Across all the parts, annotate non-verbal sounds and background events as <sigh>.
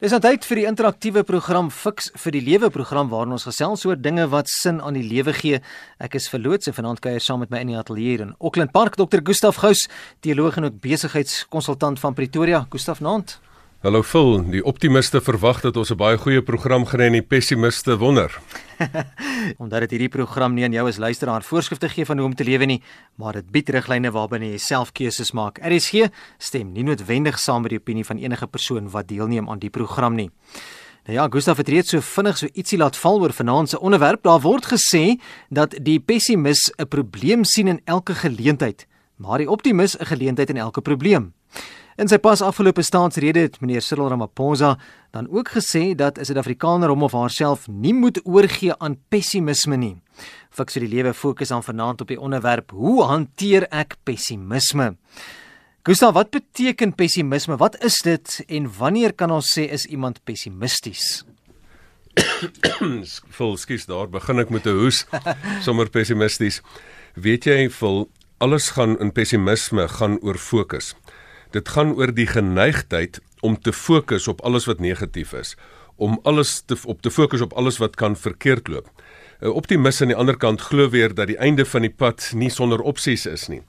Dis nou tyd vir die interaktiewe program Fix vir die Lewe program waarin ons gesels oor dinge wat sin aan die lewe gee. Ek is verloots en vanaand kuier saam met my in die ateljee in Auckland Park Dr. Gustaf Gous, teoloog en ook besigheidskonsultant van Pretoria. Gustaf Naand. Hallo Phil, die optimiste verwag dat ons 'n baie goeie program gaan hê en die pessimiste wonder. <laughs> Omdat dit hierdie program nie aan jou as luisteraar voorskrifte gee van hoe om te lewe nie, maar dit bied riglyne waarbinne jy self keuses maak. RSG stem nie noodwendig saam met die opinie van enige persoon wat deelneem aan die program nie. Nou ja, Gustaf het reeds so vinnig so ietsie laat val oor vanaand se onderwerp. Daar word gesê dat die pessimis 'n probleem sien in elke geleentheid, maar die optimis 'n geleentheid in elke probleem. In sy pas afgelope staatsrede het meneer Cyril Ramaphosa dan ook gesê dat 'n Suid-Afrikaner hom of haarself nie moet oorgee aan pessimisme nie. Fiks vir die lewe fokus aan vanaand op die onderwerp: Hoe hanteer ek pessimisme? Gustav, wat beteken pessimisme? Wat is dit en wanneer kan ons sê is iemand pessimisties? <coughs> Vol skies daar begin ek met 'n hoes <laughs> sommer pessimisties. Weet jy, vol alles gaan in pessimisme gaan oor fokus. Dit gaan oor die geneigtheid om te fokus op alles wat negatief is, om alles te op te fokus op alles wat kan verkeerd loop. 'n Optimis aan die ander kant glo weer dat die einde van die pad nie sonder opsies is nie.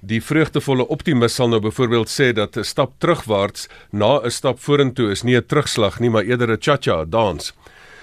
Die vreugdevolle optimis sal nou byvoorbeeld sê dat 'n stap terugwaarts na 'n stap vorentoe is nie 'n terugslag nie, maar eerder 'n cha-cha dans.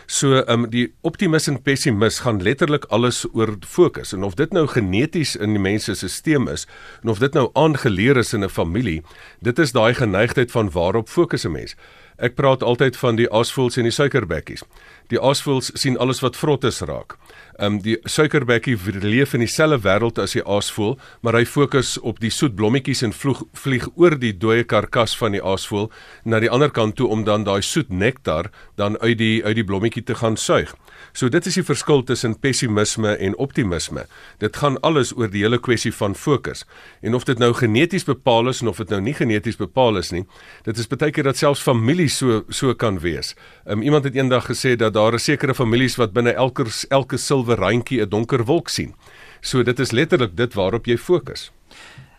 So ehm um, die optimis en pessimis gaan letterlik alles oor fokus en of dit nou geneties in die mens se stelsel is en of dit nou aangeleer is in 'n familie, dit is daai geneigtheid van waarop fokus 'n mens. Ek praat altyd van die aasvoëls en die suikerbekkies. Die aasvoëls sien alles wat vrot is raak. Ehm um, die suikerbekkie leef in dieselfde wêreld as die aasvoël, maar hy fokus op die soet blommetjies en vloeg vlieg oor die dooie karkas van die aasvoël na die ander kant toe om dan daai soet nektar dan uit die uit die blommetjie te gaan suig. So dit is die verskil tussen pessimisme en optimisme. Dit gaan alles oor die hele kwessie van fokus. En of dit nou geneties bepaal is en of dit nou nie geneties bepaal is nie, dit is baie keer dat selfs families so so kan wees. Um, iemand het eendag gesê dat daar 'n sekere families wat binne elke elke sil silwer randjie 'n donker wolk sien. So dit is letterlik dit waarop jy fokus.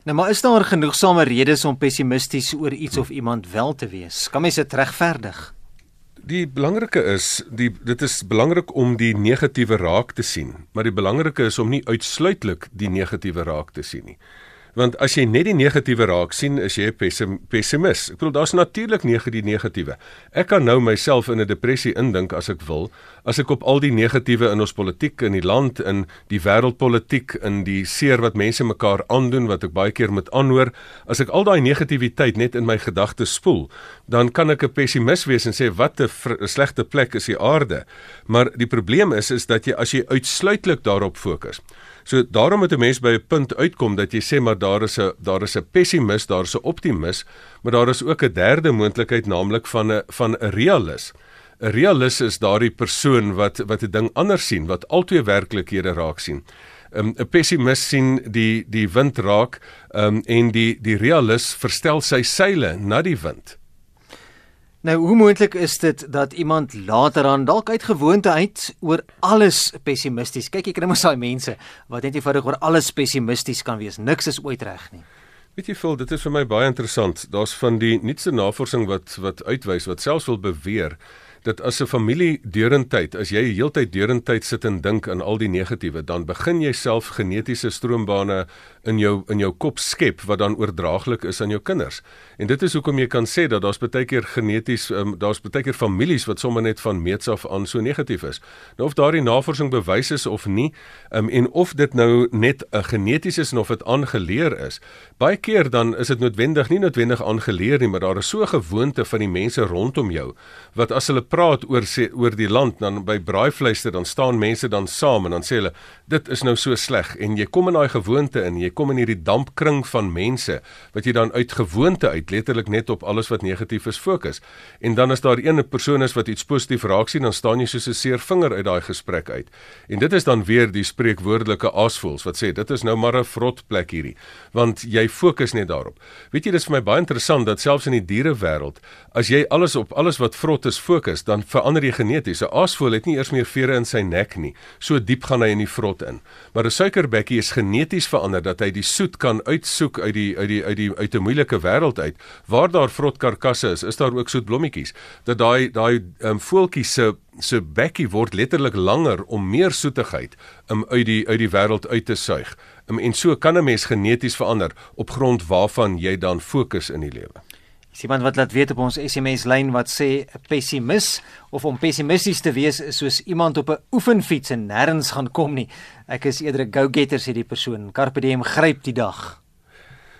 Nou maar is daar genoegsame redes om pessimisties oor iets of iemand wel te wees? Kan mens dit regverdig? Die belangrike is, die dit is belangrik om die negatiewe raak te sien, maar die belangrike is om nie uitsluitlik die negatiewe raak te sien nie want as jy net die negatiewe raak sien, is jy 'n pessimis. Ek bedoel daar's natuurlik die negatiewe. Ek kan nou myself in 'n depressie indink as ek wil, as ek op al die negatiewe in ons politiek in die land in die wêreldpolitiek in die seer wat mense mekaar aandoen wat ek baie keer moet aanhoor, as ek al daai negativiteit net in my gedagtes spoel, dan kan ek 'n pessimis wees en sê wat 'n slegte plek is die aarde. Maar die probleem is is dat jy as jy uitsluitlik daarop fokus So daarom moet 'n mens by 'n punt uitkom dat jy sê maar daar is 'n daar is 'n pessimis, daar is 'n optimis, maar daar is ook 'n derde moontlikheid naamlik van 'n van 'n realis. 'n Realis is daardie persoon wat wat 'n ding anders sien, wat altyd werklikhede raak sien. um, 'n pessimis sien die die wind raak um, en die die realis verstel sy seile na die wind. Nou, hoe moontlik is dit dat iemand later aan dalk uit gewoonte uit oor alles pessimisties. Kyk, ek kry mos daai mense wat net eenvoudig oor alles pessimisties kan wees. Niks is ooit reg nie. Weet jy, Phil, dit is vir my baie interessant. Daar's van die nuutste navorsing wat wat uitwys wat selfs wil beweer dat as 'n familie deurentyd, as jy heeltyd deurentyd sit en dink aan al die negatiewe, dan begin jy self genetiese stroombane in jou in jou kop skep wat dan oordraaglik is aan jou kinders. En dit is hoekom jy kan sê dat daar's baie keer geneties um, daar's baie keer families wat sommer net van meets af aan so negatief is. Nou of daardie navorsing bewys is of nie, um, en of dit nou net 'n geneties is en of dit aangeleer is. Baie keer dan is dit noodwendig nie noodwendig aangeleer nie, maar daar is so 'n gewoonte van die mense rondom jou wat as hulle praat oor sê oor die land dan by braaivleiste dan staan mense dan saam en dan sê hulle dit is nou so sleg. En jy kom in daai gewoonte in jy kom in hierdie dampkring van mense wat jy dan uit gewoonte uit letterlik net op alles wat negatief is fokus. En dan as daar een persoon is wat iets positief raak sien dan staan jy soos 'n seer vinger uit daai gesprek uit. En dit is dan weer die spreekwoordelike aasvoels wat sê dit is nou maar 'n vrot plek hierdie want jy fokus net daarop. Weet jy dis vir my baie interessant dat selfs in die dierewêreld as jy alles op alles wat vrot is fokus fokus, dan verander jy geneties. 'n Aasvoël het nie eers meer vere in sy nek nie. So diep gaan hy in die vrot in. Maar 'n suikerbekkie is geneties verander dat hy die soet kan uitsoek uit die uit die uit die uit 'n moeilike wêreld uit. Waar daar vrotkarkasse is, is daar ook soet blommetjies. Dat daai daai um, voeltjie se se bekkie word letterlik langer om meer soetigheid um, uit die uit die wêreld uit te suig. Um, en so kan 'n mens geneties verander op grond waarvan jy dan fokus in die lewe. Is iemand wat laat weet op ons SMS lyn wat sê 'n pessimis of om pessimisties te wees is soos iemand op 'n oefenfiets en nêrens gaan kom nie. Ek is eerder 'n go-getter sê die persoon. Carpe diem gryp die dag.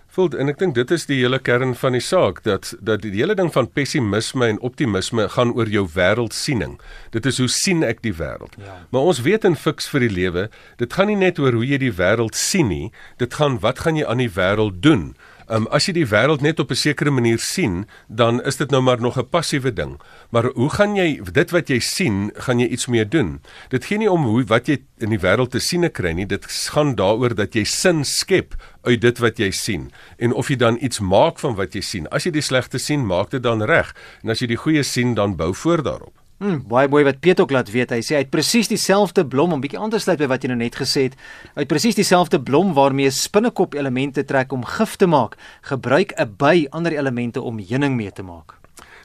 Voel en ek dink dit is die hele kern van die saak dat dat die hele ding van pessimisme en optimisme gaan oor jou wêreldsiening. Dit is hoe sien ek die wêreld. Ja. Maar ons weet in fiks vir die lewe, dit gaan nie net oor hoe jy die wêreld sien nie, dit gaan wat gaan jy aan die wêreld doen? Um, as jy die wêreld net op 'n sekere manier sien, dan is dit nou maar nog 'n passiewe ding. Maar hoe gaan jy dit wat jy sien, gaan jy iets mee doen? Dit gee nie om hoe wat jy in die wêreld te sien kry nie. Dit gaan daaroor dat jy sin skep uit dit wat jy sien en of jy dan iets maak van wat jy sien. As jy die slegte sien, maak dit dan reg. En as jy die goeie sien, dan bou voort daarop. Hmm, baie mooi wat Piet ook laat weet. Hy sê hy het presies dieselfde blom om bietjie aan te sluit by wat jy nou net gesê het. Hy het presies dieselfde blom waarmee spinnekop elemente trek om gif te maak. Gebruik 'n by ander elemente om heuning mee te maak.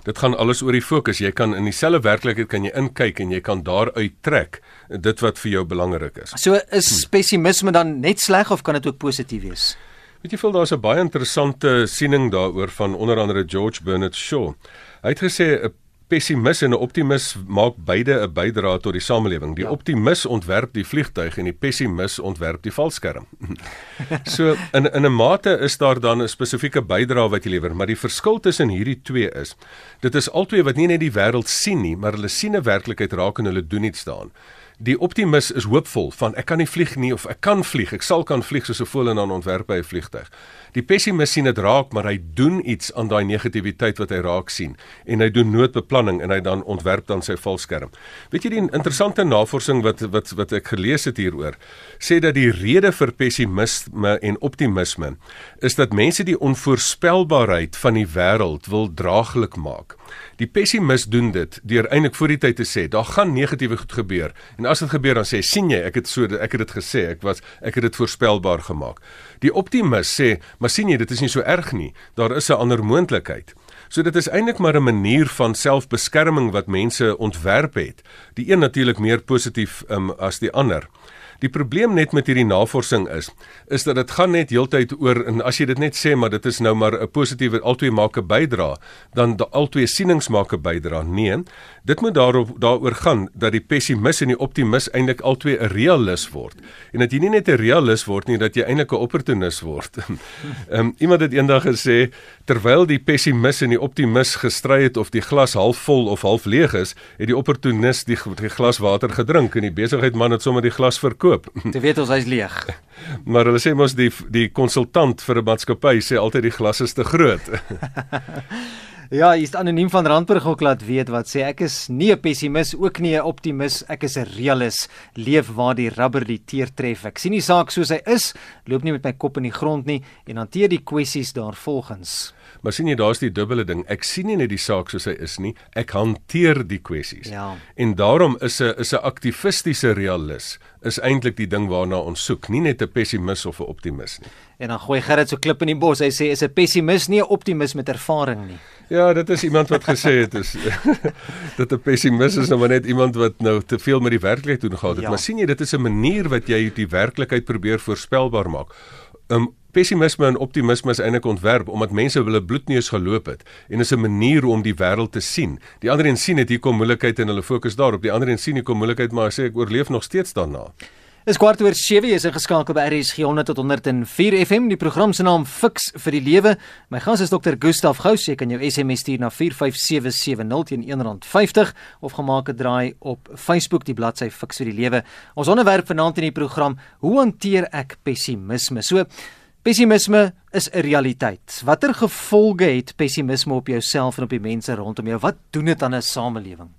Dit gaan alles oor die fokus. Jy kan in dieselfde werklikheid kan jy inkyk en jy kan daaruit trek dit wat vir jou belangrik is. So is hmm. pessimisme dan net sleg of kan dit ook positief wees? Weet jy veel daar's 'n baie interessante siening daaroor van onder andere George Bernard Shaw. Hy het gesê 'n pessimis en 'n optimis maak beide 'n bydrae tot die samelewing. Die ja. optimis ontwerp die vliegtuig en die pessimis ontwerp die valskerm. <laughs> so in in 'n mate is daar dan 'n spesifieke bydrae wat jy lewer, maar die verskil tussen hierdie twee is dit is albei wat nie net die wêreld sien nie, maar hulle sien 'n werklikheid raak en hulle doen iets daaraan. Die optimis is hoopvol van ek kan nie vlieg nie of ek kan vlieg, ek sal kan vlieg soos 'n voël en dan ontwerp hy 'n vliegtuig. Die pessimis sien dit raak, maar hy doen iets aan daai negativiteit wat hy raak sien en hy doen noodbeplanning en hy dan ontwerp dan sy valskerm. Weet jy die interessante navorsing wat wat wat ek gelees het hieroor sê dat die rede vir pessimisme en optimisme is dat mense die onvoorspelbaarheid van die wêreld wil draaglik maak. Die pessimis doen dit deur eintlik voor die tyd te sê daar gaan negatiewe goed gebeur en as dit gebeur dan sê sien jy ek het so ek het dit gesê ek was ek het dit voorspelbaar gemaak. Die optimis sê maar sien jy dit is nie so erg nie daar is 'n ander moontlikheid. So dit is eintlik maar 'n manier van selfbeskerming wat mense ontwerp het. Die een natuurlik meer positief um, as die ander. Die probleem net met hierdie navorsing is is dat dit gaan net heeltyd oor en as jy dit net sê maar dit is nou maar 'n positiewe albei maak 'n bydra, dan albei sienings maak 'n bydra. Nee, dit moet daarop daaroor gaan dat die pessimis en die optimis eintlik albei 'n realis word. En dat jy nie net 'n realis word nie, dat jy eintlik 'n opportunis word. <laughs> Ehm um, iemand het eendag gesê terwyl die pessimis en die optimis gestry het of die glas half vol of half leeg is, het die opportunis die, die glas water gedrink en die besigheidman het sommer die glas verkoop koop. <laughs> Jy weet ons hy's leeg. maar hulle sê mos die die konsultant vir 'n maatskappy sê altyd die glas is te groot. <laughs> ja, hier's anoniem van Randburg ook laat weet wat sê ek is nie 'n pessimis ook nie 'n optimis, ek is 'n realis, leef waar die rubber die teer tref. Ek sien die saak soos hy is, loop nie met my kop in die grond nie en hanteer die kwessies daarvolgens. Maar sien jy, daar's die dubbele ding. Ek sien nie net die saak soos hy is nie, ek hanteer die kwessies. Ja. En daarom is 'n is 'n aktivistiese realis is eintlik die ding waarna ons soek, nie net 'n pessimis of 'n optimis nie. En dan gooi Gerrit so klip in die bos. Hy sê is 'n pessimis nie 'n optimis met ervaring nie. Ja, dit is iemand wat gesê het is <laughs> dat 'n pessimis is nou maar net iemand wat nou te veel met die werklikheid doen gehad het. Ja. Maar sien jy, dit is 'n manier wat jy die werklikheid probeer voorspelbaar maak. Um pessimisme en optimisme is eintlik ontwerp omdat mense hulle bloedneus geloop het en is 'n manier om die wêreld te sien. Die ander een sien dit hier kom moeilikheid en hulle fokus daarop. Die ander een sien hier kom moeilikheid maar sê ek oorleef nog steeds daarna. Is kwart oor 7 is ingeskakel by RSG 100 tot 104 FM. Die program se naam Fix vir die Lewe. My gas is Dr. Gustaf Gous. Jy kan jou SMS stuur na 45770 teen R1.50 of gemaak 'n draai op Facebook die bladsy Fix vir die Lewe. Ons onderwerp vanaand in die program: Hoe hanteer ek pessimisme? So Pessimisme is 'n realiteit. Watter gevolge het pessimisme op jouself en op die mense rondom jou? Wat doen dit aan 'n samelewing?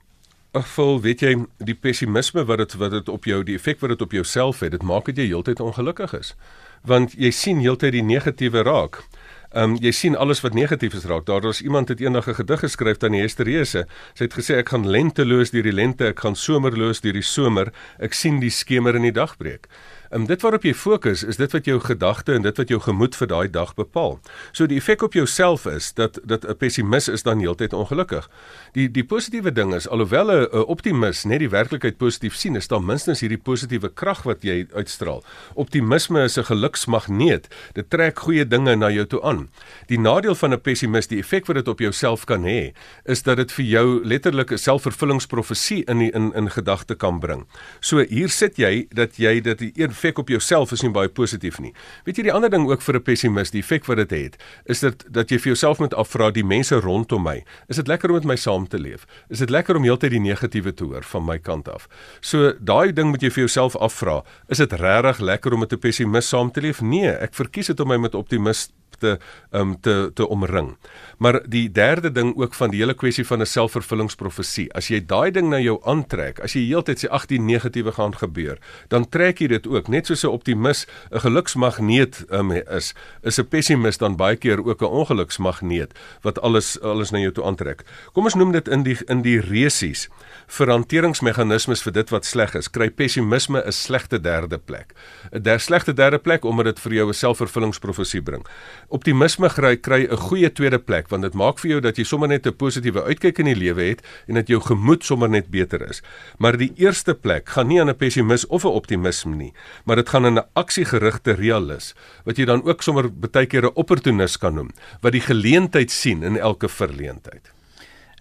Ag, vol, weet jy, die pessimisme wat dit wat dit op jou, die effek wat dit op jouself het, dit maak dit jy heeltyd ongelukkig is. Want jy sien heeltyd die negatiewe raak. Ehm um, jy sien alles wat negatief is raak. Daar was iemand het eendag 'n gedig geskryf aan die Hesterese. Sy het gesê ek gaan lenteloos deur die lente, ek gaan somerloos deur die somer. Ek sien die skemer in die dagbreek. Um, dit waarop jy fokus is dit wat jou gedagte en dit wat jou gemoed vir daai dag bepaal. So die effek op jouself is dat dat 'n pessimis is dan heeltyd ongelukkig. Die die positiewe ding is alhoewel 'n optimis net die werklikheid positief sien, is daar minstens hierdie positiewe krag wat jy uitstraal. Optimisme is 'n geluksmagneet. Dit trek goeie dinge na jou toe aan. Die nadeel van 'n pessimis, die effek wat dit op jouself kan hê, is dat dit vir jou letterlik 'n selfvervullingsprofesie in die, in in gedagte kan bring. So hier sit jy dat jy dit effek op jouself is nie baie positief nie. Weet jy die ander ding ook vir 'n pessimis, die effek wat dit het, is dit dat jy vir jouself moet afvra die mense rondom my, is dit lekker om met my saam te leef? Is dit lekker om heeltyd die negatiewe te hoor van my kant af? So daai ding moet jy vir jouself afvra, is dit regtig lekker om met 'n pessimis saam te leef? Nee, ek verkies dit om my met optimis te um te te omring. Maar die derde ding ook van die hele kwessie van 'n selfvervullingsprofesie. As jy daai ding na jou aantrek, as jy heeltyd sê ag die negatiewe gaan gebeur, dan trek jy dit ook. Net soos 'n optimis 'n geluksmagneet um, is, is 'n pessimis dan baie keer ook 'n ongeluksmagneet wat alles alles na jou toe aantrek. Kom ons noem dit in die in die resies vir hanteringsmeganismes vir dit wat sleg is. Kry pessimisme 'n slegte derde plek. 'n Der slegte derde plek omdat dit vir jou 'n selfvervullingsprofesie bring. Optimisme kry kry 'n goeie tweede plek want dit maak vir jou dat jy sommer net 'n positiewe uitkyk in die lewe het en dat jou gemoed sommer net beter is. Maar die eerste plek gaan nie aan 'n pessimis of 'n optimisme nie, maar dit gaan aan 'n aksiegerigte realis wat jy dan ook sommer baie keer 'n opportunis kan noem wat die geleentheid sien in elke verleentheid.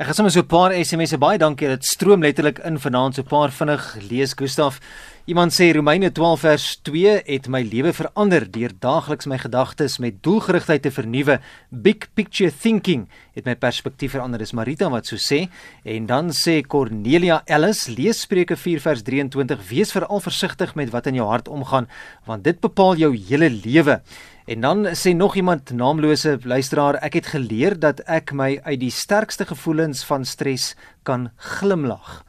Ek gaan sommer so 'n paar SMS'e baie dankie. Dit stroom letterlik in vanaand so 'n paar vinnig lees Gustaf. Iemand sê Romeine 12 vers 2 het my lewe verander deur daagliks my gedagtes met doelgerigtheid te vernuwe. Big picture thinking het my perspektief verander. Dis Marita wat so sê. En dan sê Cornelia Ellis, lees Spreuke 4 vers 23, wees veral versigtig met wat in jou hart omgaan, want dit bepaal jou hele lewe. En dan sê nog iemand naamlose luisteraar, ek het geleer dat ek my uit die sterkste gevoelens van stres kan glimlag.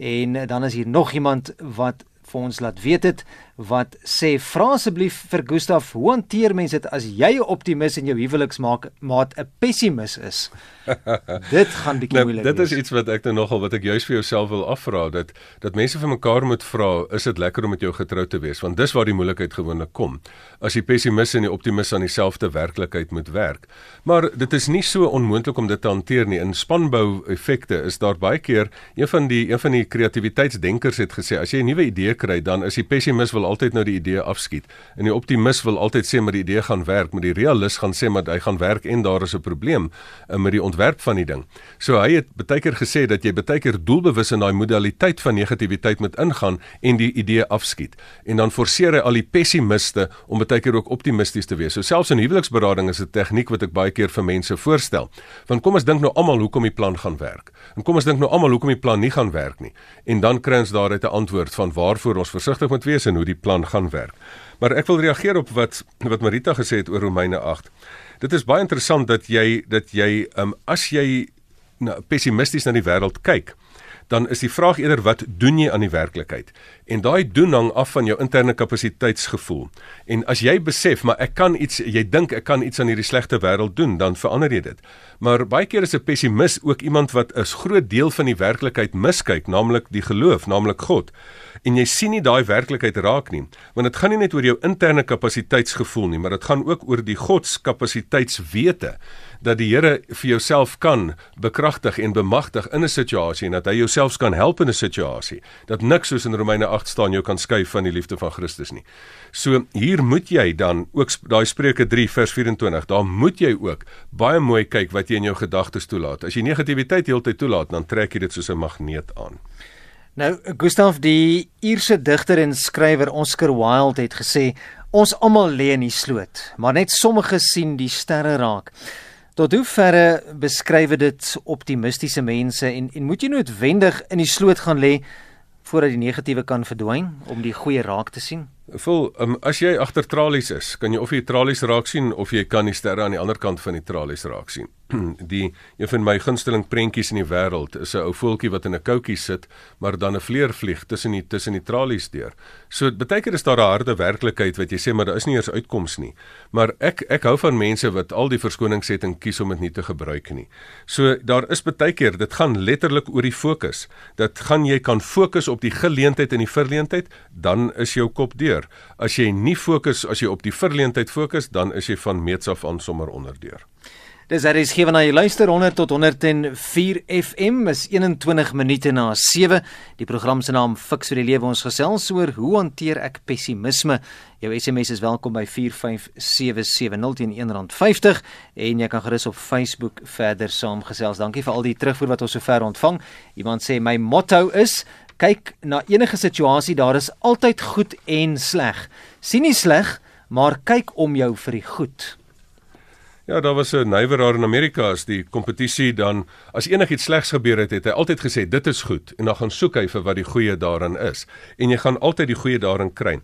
En dan is hier nog iemand wat vir ons laat weet dit wat sê vra asseblief vir Gustaf hoe hanteer mense dit as jy 'n optimis in jou huweliksmaat 'n pessimis is? <laughs> Dit gaan bietjie nou, moeilik dit is iets wat ek nou nogal wat ek juis vir jouself wil afvra dat dat mense vir mekaar moet vra is dit lekker om met jou getrou te wees? Want dis waar die moeilikheid gewoonlik kom. As die pessimis en die optimis aan dieselfde werklikheid moet werk. Maar dit is nie so onmoontlik om dit te hanteer nie. In spanbou effekte is daar baie keer een van die een van die kreatiwiteitsdenkers het gesê as jy 'n nuwe idee kry dan is die pessimis wil altyd nou die idee afskiet. En die optimis wil altyd sê maar die idee gaan werk, maar die realis gaan sê maar hy gaan werk en daar is 'n probleem uh, met die ontwerp van die ding. So hy het baie keer gesê dat jy baie keer doelbewus in daai modaliteit van negativiteit moet ingaan en die idee afskiet. En dan forceer hy al die pessimiste om baie keer ook optimisties te wees. So selfs in huweliksberading is 'n tegniek wat ek baie keer vir mense voorstel. Want kom ons dink nou almal hoekom die plan gaan werk. En kom ons dink nou almal hoekom die plan nie gaan werk nie. En dan kry ons daaruit 'n antwoord van waarvoor ons versigtig moet wees en hoe die plan gaan werk. Maar ek wil reageer op wat wat Marita gesê het oor Romeine 8. Dit is baie interessant dat jy dat jy um, as jy nou, pessimisties na die wêreld kyk, dan is die vraag eerder wat doen jy aan die werklikheid? En daai doen hang af van jou interne kapasiteitsgevoel. En as jy besef maar ek kan iets, jy dink ek kan iets aan hierdie slegte wêreld doen, dan verander jy dit. Maar baie keer is 'n pessimis ook iemand wat 'n groot deel van die werklikheid miskyk, naamlik die geloof, naamlik God en jy sien nie daai werklikheid raak nie want dit gaan nie net oor jou interne kapasiteitsgevoel nie maar dit gaan ook oor die godskapasiteitswete dat die Here vir jouself kan bekragtig en bemagtig in 'n situasie en dat hy jouself kan help in 'n situasie dat niks soos in Romeine 8 staan jou kan skei van die liefde van Christus nie. So hier moet jy dan ook daai Spreuke 3 vers 24, daar moet jy ook baie mooi kyk wat jy in jou gedagtes toelaat. As jy negativiteit heeltyd toelaat, dan trek jy dit soos 'n magneet aan. Nou Gustav die Ierse digter en skrywer Oscar Wilde het gesê ons almal lê in die sloot, maar net sommige sien die sterre raak. Tot hoe verre beskryf dit optimistiese mense en en moet jy noodwendig in die sloot gaan lê voordat die negatiewe kan verdwyn om die goeie raak te sien? Vol, um, as jy agter tralies is, kan jy of jy tralies raak sien of jy kan die sterre aan die ander kant van die tralies raak sien. <clears throat> die een van my gunsteling prentjies in die wêreld is 'n ou voeltjie wat in 'n koutjie sit, maar dan 'n vleer vlieg tussen die tussen die tralies deur. So baie keer is daar 'n harde werklikheid wat jy sê maar daar is nie eers uitkoms nie. Maar ek ek hou van mense wat al die verskonings het en kies om dit nie te gebruik nie. So daar is baie keer dit gaan letterlik oor die fokus. Dat gaan jy kan fokus op die geleentheid en die verleentheid, dan is jou kop deur. As jy nie fokus as jy op die verleentheid fokus, dan is jy van meets af aan sommer onderdeur. Dis hier is gewe na jy luister 100 tot 104 FM is 21 minute na 7. Die program se naam Fix vir die lewe ons gesels oor hoe hanteer ek pessimisme. Jou SMS is welkom by 45770 teen R1.50 en jy kan gerus op Facebook verder saamgesels. Dankie vir al die terugvoer wat ons sover ontvang. Iemand sê my motto is kyk na enige situasie, daar is altyd goed en sleg. Sien nie sleg, maar kyk om jou vir die goed. Ja, daar was 'n nyweraar in Amerika as die kompetisie dan as enigiets slegs gebeur het, het hy altyd gesê dit is goed en dan gaan soek hy vir wat die goeie daarin is en jy gaan altyd die goeie daarin kry.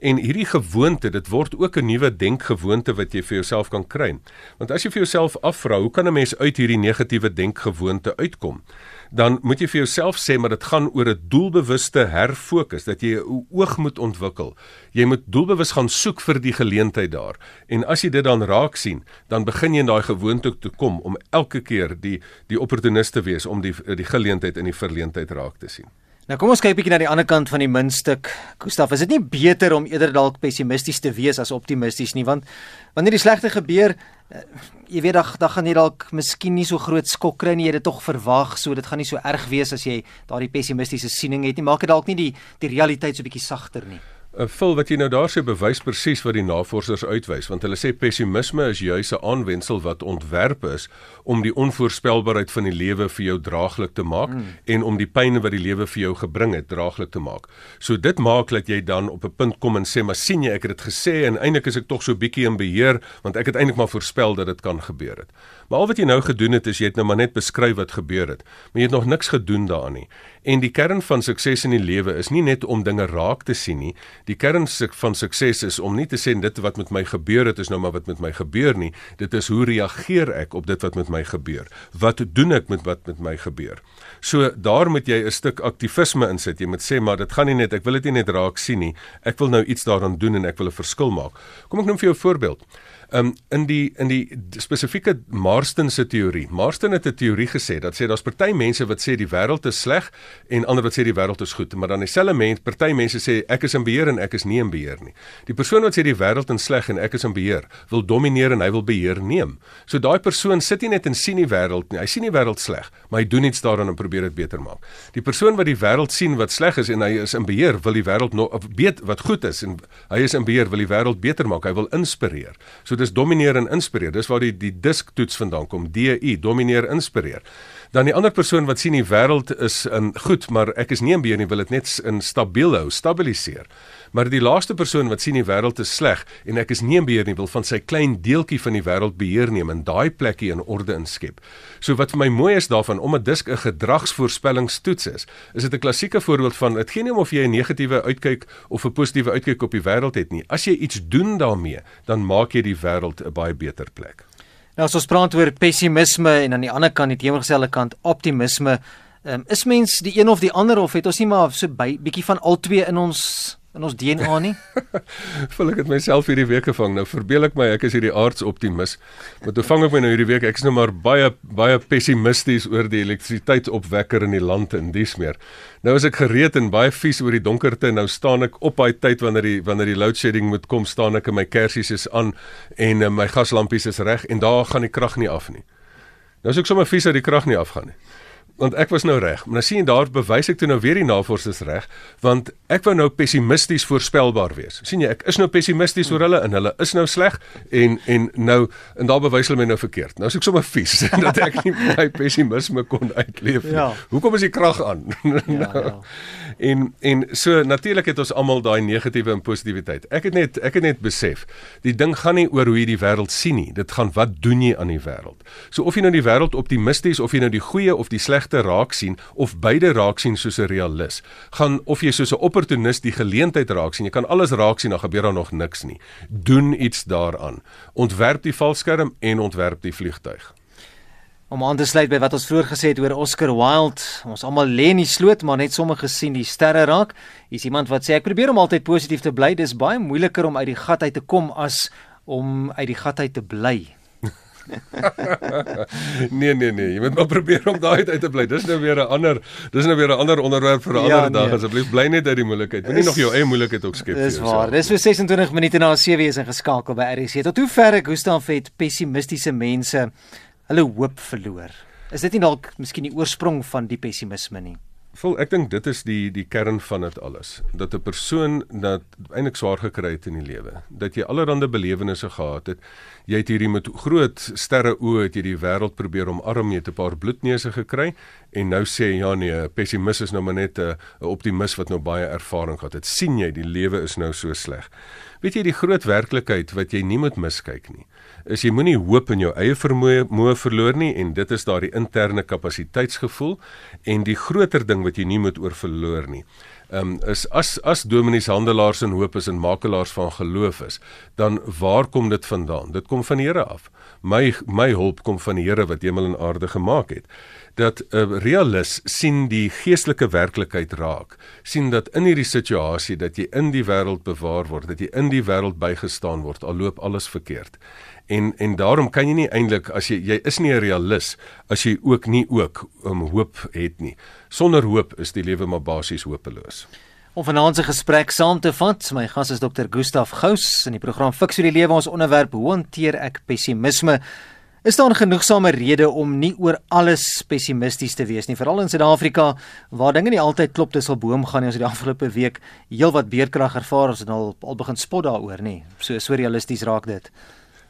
En hierdie gewoonte, dit word ook 'n nuwe denkgewoonte wat jy vir jouself kan kry. Want as jy vir jouself afvra, hoe kan 'n mens uit hierdie negatiewe denkgewoonte uitkom? Dan moet jy vir jouself sê maar dit gaan oor 'n doelbewuste herfokus dat jy 'n oog moet ontwikkel. Jy moet doelbewus gaan soek vir die geleentheid daar. En as jy dit dan raak sien, dan begin jy in daai gewoonte te kom om elke keer die die opportuniste te wees om die die geleentheid in die verleentheid raak te sien. Nou kom ons kyk bietjie na die ander kant van die muntstuk. Gustaf, is dit nie beter om eerder dalk pessimisties te wees as optimisties nie? Want wanneer die slegte gebeur, uh, jy weet dan dan gaan jy dalk miskien nie so groot skok kry nie. Jy het dit tog verwag, so dit gaan nie so erg wees as jy daardie pessimistiese siening het nie. Maak dit dalk nie die die realiteit so bietjie sagter nie. 'n Vul wat jy nou daar sê bewys presies wat die navorsers uitwys want hulle sê pessimisme is juis 'n aanwensel wat ontwerp is om die onvoorspelbaarheid van die lewe vir jou draaglik te maak mm. en om die pyn wat die lewe vir jou gebring het draaglik te maak. So dit maak dat jy dan op 'n punt kom en sê maar sien jy ek het dit gesê en eintlik is ek tog so bietjie in beheer want ek het eintlik maar voorspel dat dit kan gebeur het. Maar al wat jy nou gedoen het is jy het nou maar net beskryf wat gebeur het, maar jy het nog niks gedoen daaraan nie. En die kern van sukses in die lewe is nie net om dinge raak te sien nie. Die kern van sukses is om nie te sê dit wat met my gebeur het is nou maar wat met my gebeur nie. Dit is hoe reageer ek op dit wat met my gebeur? Wat doen ek met wat met my gebeur? So daar moet jy 'n stuk aktivisme insit. Jy moet sê maar dit gaan nie net ek wil dit nie net raak sien nie. Ek wil nou iets daaraan doen en ek wil 'n verskil maak. Kom ek noem vir jou 'n voorbeeld. Um in die in die spesifieke Marston se teorie. Marston het 'n teorie gesê dat sê daar's party mense wat sê die wêreld is sleg en ander wat sê die wêreld is goed, maar dan dieselfde mens, party mense sê ek is in beheer en ek is nie in beheer nie. Die persoon wat sê die wêreld is sleg en ek is in beheer, wil domineer en hy wil beheer neem. So daai persoon sit nie net en sien die wêreld nie. Hy sien die wêreld sleg, maar hy doen iets daaraan om probeer dit beter maak. Die persoon wat die wêreld sien wat sleg is en hy is in beheer, wil die wêreld nog weet wat goed is en hy is in beheer, wil die wêreld beter maak. Hy wil inspireer. So dis domineer en inspireer. Dis waar die die disk toets vandaan kom. DI, domineer, inspireer. Dan die ander persoon wat sien die wêreld is in goed, maar ek is nie in beheer nie, wil dit net in stabiel hou, stabiliseer. Maar die laaste persoon wat sien die wêreld is sleg en ek is nie in beheer nie, wil van sy klein deeltjie van die wêreld beheer neem en daai plekkie in orde inskep. So wat vir my mooi is daarvan om 'n disk 'n gedragsvoorspellingstoets is, is dit 'n klassieke voorbeeld van dit gee nie om of jy 'n negatiewe uitkyk of 'n positiewe uitkyk op die wêreld het nie. As jy iets doen daarmee, dan maak jy die wêreld 'n baie beter plek. Nou as ons praat oor pessimisme en aan die ander kant die teenoorgestelde kant optimisme, um, is mens die een of die ander of het ons nie maar so 'n bietjie van albei in ons in ons DNA nie. <laughs> Voel ek dit myself hierdie week gevang. Nou verbeel ek my ek is hierdie aardsoptimis. Maar toe vang ek my nou hierdie week ek is nou maar baie baie pessimisties oor die elektrisiteitsopwekker in die land en dis meer. Nou is ek gereed en baie vies oor die donkerte en nou staan ek op daai tyd wanneer die wanneer die load shedding moet kom, staan ek en my kersies is aan en uh, my gaslampies is reg en daar gaan die krag nie af nie. Nou is ek sommer vies dat die krag nie afgaan nie want ek was nou reg. Maar nou sien daar bewys ek toe nou weer die navorsers reg, want ek wou nou pessimisties voorspelbaar wees. sien jy, ek is nou pessimisties oor hulle en hulle is nou sleg en en nou en daar bewys hulle my nou verkeerd. Nou is ek sommer vies <laughs> dat ek nie my pessimisme kon uitleef nie. Ja. Hoekom is die krag aan? <laughs> Ja, nou, ja. En en so natuurlik het ons almal daai negatiewe en positiwiteit. Ek het net ek het net besef, die ding gaan nie oor hoe jy die wêreld sien nie. Dit gaan wat doen jy aan die wêreld. So of jy nou die wêreld optimisties of jy nou die goeie of die sleg slegte raak sien of beide raak sien soos 'n realis. Gaan of jy soos 'n opportunis die geleentheid raak sien. Jy kan alles raak sien, dan gebeur daar nog niks nie. Doen iets daaraan. Ontwerp die valskerm en ontwerp die vliegtyg. Om aan te sluit by wat ons vroeër gesê het oor Oscar Wilde, ons almal lê in die sloot, maar net sommige gesien die sterre raak. Hier's iemand wat sê ek probeer om altyd positief te bly. Dis baie moeiliker om uit die gat uit te kom as om uit die gat uit te bly. <laughs> nee nee nee, jy moet maar probeer om daai uit te bly. Dis nou weer 'n ander, dis nou weer 'n ander onderwerp vir 'n ja, ander nee. dag. Asseblief bly net uit die moeilikheid. Moenie nog jou eie moeilikheid ook skep. Dis waar. Dis so 26 minute na 7 is ingeskakel by RC. Tot hoe ver ek Gustaf het pessimistiese mense hulle hoop verloor. Is dit nie dalk miskien die oorsprong van die pessimisme nie? Vol ek dink dit is die die kern van dit alles. Dat 'n persoon dat eintlik swaar gekry het in die lewe, dat jy allerlei belewennisse gehad het. Jy het hierdie met groot sterre oë het jy die wêreld probeer omarm, jy het 'n paar bloedneuse gekry en nou sê ja nee, pessimis is nou maar net 'n optimis wat nou baie ervaring gehad het. sien jy die lewe is nou so sleg. Weet jy die groot werklikheid wat jy nie moet miskyk nie is jy moenie hoop in jou eie vermoë moe verloor nie en dit is daardie interne kapasiteitsgevoel en die groter ding wat jy nie moet oor verloor nie. Ehm um, is as as dominees handelaars en hoop is en makelaars van geloof is, dan waar kom dit vandaan? Dit kom van die Here af. My my hulp kom van die Here wat hemel en aarde gemaak het dat 'n realis sien die geestelike werklikheid raak. sien dat in hierdie situasie dat jy in die wêreld bewaar word, dat jy in die wêreld bygestaan word, al loop alles verkeerd. En en daarom kan jy nie eintlik as jy jy is nie 'n realis as jy ook nie ook um, hoop het nie. Sonder hoop is die lewe maar basies hopeloos. Om vanaand se gesprek saam te vat, my gas is Dr. Gustaf Gous in die program Fix vir die lewe ons onderwerp hoe hanteer ek pessimisme? Is daar 'n genoegsame rede om nie oor alles pessimisties te wees nie, veral in Suid-Afrika waar dinge nie altyd klop al boom gaan nie. Ons het die afgelope week heelwat beerkrag ervaar, ons het al al begin spot daaroor, nê. So so realisties raak dit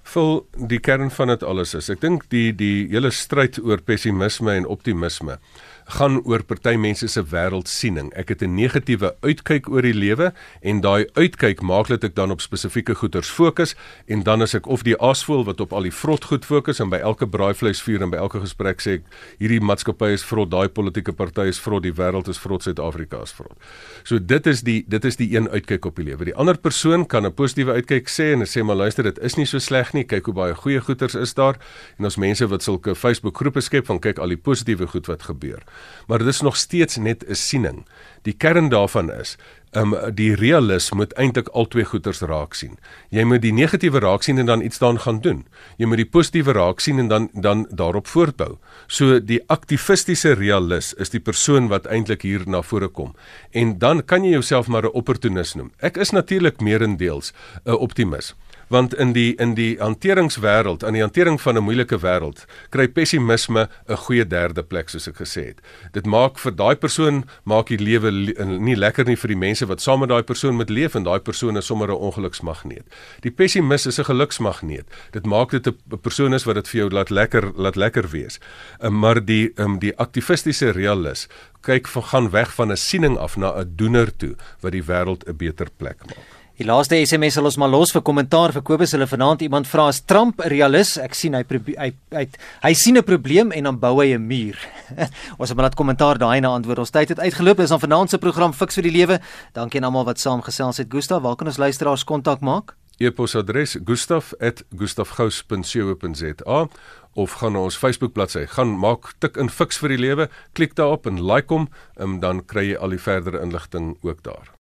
vul die kern van dit alles is. Ek dink die die hele stryd oor pessimisme en optimisme gaan oor party mense se wêreldsiening. Ek het 'n negatiewe uitkyk oor die lewe en daai uitkyk maak dat ek dan op spesifieke goeters fokus en dan as ek of die aasvoël wat op al die vrot goed fokus en by elke braaivleisvuur en by elke gesprek sê ek hierdie maatskappy is vrot, daai politieke party is vrot, die wêreld is vrot, Suid-Afrika is vrot. So dit is die dit is die een uitkyk op die lewe. Die ander persoon kan 'n positiewe uitkyk sê en sê maar luister, dit is nie so sleg nie. Kyk hoe baie goeie goeters is daar en ons mense wat sulke Facebook groepe skep van kyk al die positiewe goed wat gebeur maar dit is nog steeds net 'n siening. Die kern daarvan is, um die realis moet eintlik al twee goeters raak sien. Jy moet die negatiewe raak sien en dan iets daaraan gaan doen. Jy moet die positiewe raak sien en dan dan daarop voortbou. So die aktivistiese realis is die persoon wat eintlik hier na vore kom. En dan kan jy jouself maar 'n opportunis noem. Ek is natuurlik meerendeels 'n optimis want in die in die hanteringswêreld, aan die hantering van 'n moeilike wêreld, kry pessimisme 'n goeie derde plek soos ek gesê het. Dit maak vir daai persoon maak die lewe nie lekker nie vir die mense wat saam met daai persoon moet leef en daai persoon is sommer 'n ongeluksmagneet. Die pessimis is 'n geluksmagneet. Dit maak dit 'n persoon is wat dit vir jou laat lekker laat lekker wees. Um, maar die um, die aktivistiese realis kyk van gaan weg van 'n siening af na 'n doener toe wat die wêreld 'n beter plek maak. Die laaste SMS sal ons maar los vir kommentaar vir Kobus hulle vanaand iemand vra as Trump 'n realis ek sien hy hy hy hy sien 'n probleem en dan bou hy 'n muur. <laughs> ons het maar net kommentaar daai na antwoord. Ons tyd het uitgeloop. Dis aan vanaand se program Fix vir die Lewe. Dankie aan almal wat saamgesels het. Gustaf, waar kan ons luisteraars kontak maak? E-posadres gustaf@gustafgous.co.za of gaan na ons Facebook bladsy. Gaan maak tik in Fix vir die Lewe, klik daarop en like hom en dan kry jy al die verdere inligting ook daar.